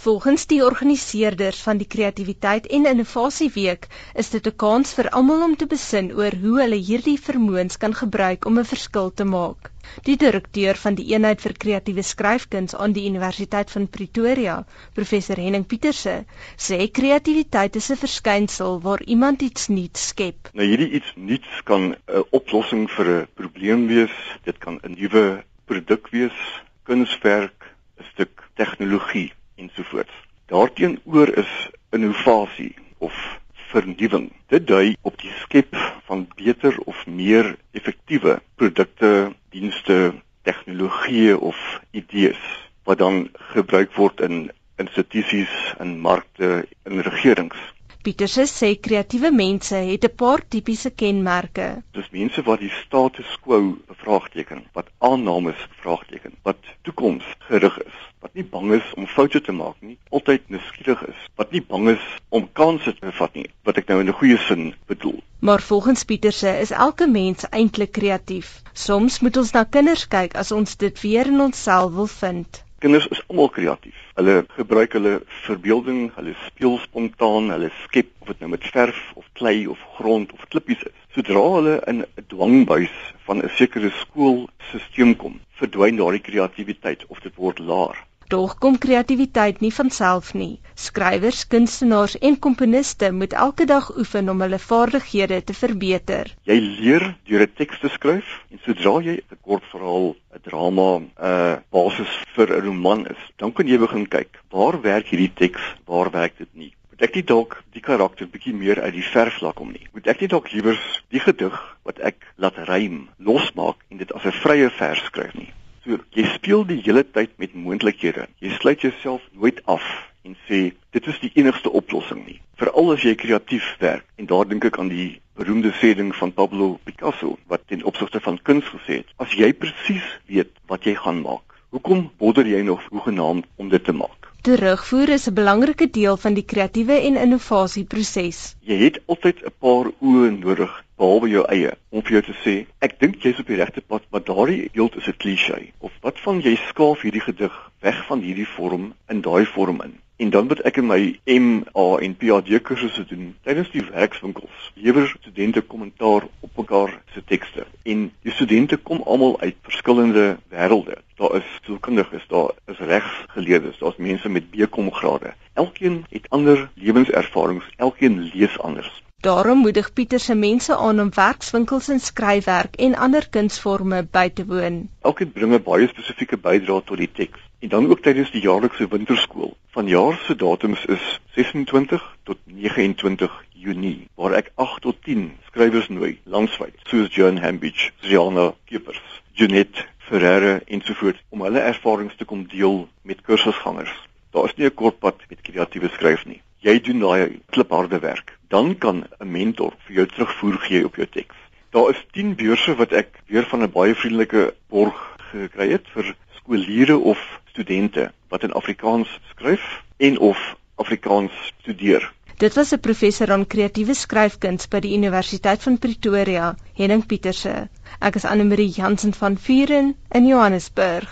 Volgens die organiseerders van die Kreatiwiteit en Innovasie Week is dit 'n kans vir almal om te besin oor hoe hulle hierdie vermoëns kan gebruik om 'n verskil te maak. Die direkteur van die eenheid vir kreatiewe skryfkuns aan die Universiteit van Pretoria, professor Henning Pieterse, sê kreatiwiteit is 'n verskynsel waar iemand iets nuuts skep. Nou hierdie iets nuuts kan 'n oplossing vir 'n probleem wees, dit kan 'n nuwe produk wees, kunswerk, 'n stuk tegnologie ensovoorts. Daarteenoor is innovasie of vernuwing. Dit dui op die skep van beter of meer effektiewe produkte, dienste, tegnologieë of idees wat dan gebruik word in institusies, in markte, in regerings. Pieterse sê kreatiewe mense het 'n paar tipiese kenmerke. Dis mense wat die status quo bevraagteken, wat aannames bevraagteken, wat toekomsgerig is, wat nie bang is om foute te maak nie, altyd nuuskierig is, wat nie bang is om kansse te vat nie, wat ek nou in 'n goeie sin bedoel. Maar volgens Pieterse is elke mens eintlik kreatief. Soms moet ons na kinders kyk as ons dit weer in onsself wil vind. Kinders is almal kreatief. Hulle gebruik hulle verbeelding, hulle speel spontaan, hulle skep of dit nou met verf of klei of grond of klippies is. Sodra hulle in 'n dwangbuis van 'n sekere skoolstelsel kom, verdwyn daardie kreatiwiteit of dit word laer. Tog kom kreatiwiteit nie van self nie. Skrywers, kunstenaars en komponiste moet elke dag oefen om hulle vaardighede te verbeter. Jy leer deur 'n teks te skryf en sodra jy 'n kort verhaal, 'n drama, 'n uh, basis vir 'n roman is, dan kan jy begin kyk, waar werk hierdie teks, waar werk dit nie? Moet ek nie dalk die karakter bietjie meer uit die verf laat kom nie? Moet ek nie dalk liewer die gedig wat ek laat rym losmaak en dit as 'n vrye vers skryf nie? So jy speel die hele tyd met moontlikhede. Jy sluit jouself nooit af en sê dit is die enigste oplossing nie. Veral as jy kreatief werk en daar dink ek aan die beroemde sêding van Pablo Picasso wat ten opsigte van kuns gesê het: As jy presies weet wat jy gaan maak, hoekom bodder jy nog hoegenaamd om dit te maak? Terugvoer is 'n belangrike deel van die kreatiewe en innovasieproses. Jy het altyd 'n paar oë nodig behalwe jou eie om vir jou te sê ek dink jy's op die regte pad, maar daardie beeld is 'n klise. Of wat van jy skaaf hierdie gedig weg van hierdie vorm in daai vorm in? En dan moet ek in my MA en PhD kursusse doen tydens die werkswinkels. Lewer studente kommentaar op mekaar se tekste. En die studente kom almal uit verskillende wêrelde. Daar is sielkundiges, daar is regsgeleerdes, daar's mense met BCom grade. Elkeen het ander lewenservarings, elkeen lees anders. Daarom moedig Pieter se mense aan om werkswinkels en skryfwerk en ander kunsvorme by te woon. Elkeen bring 'n baie spesifieke bydrae tot die teks. En dan ook tydens die jaarlikse winterskool. Vanjaar se datums is 26 tot 29 Junie, waar ek 8 tot 10 skrywers nooi landwyd, soos John Hambidge, Ziana Kiepers, Junet Ferreira ensovoorts om hulle ervarings te kom deel met kursusgangers. Daar is nie 'n kort pad met kreatiewe skryf nie. Jy doen daai klipharde werk. Dan kan 'n mentor vir jou terugvoer gee op jou teks. Daar is 10 beurse wat ek weer van 'n baie vriendelike borg gekry het vir skooliere of studente wat in Afrikaans skryf en of Afrikaans studeer. Dit was 'n professor aan kreatiewe skryfkuns by die Universiteit van Pretoria, Henning Pieterse. Ek is Anne Marie Jansen van Vuren in Johannesburg.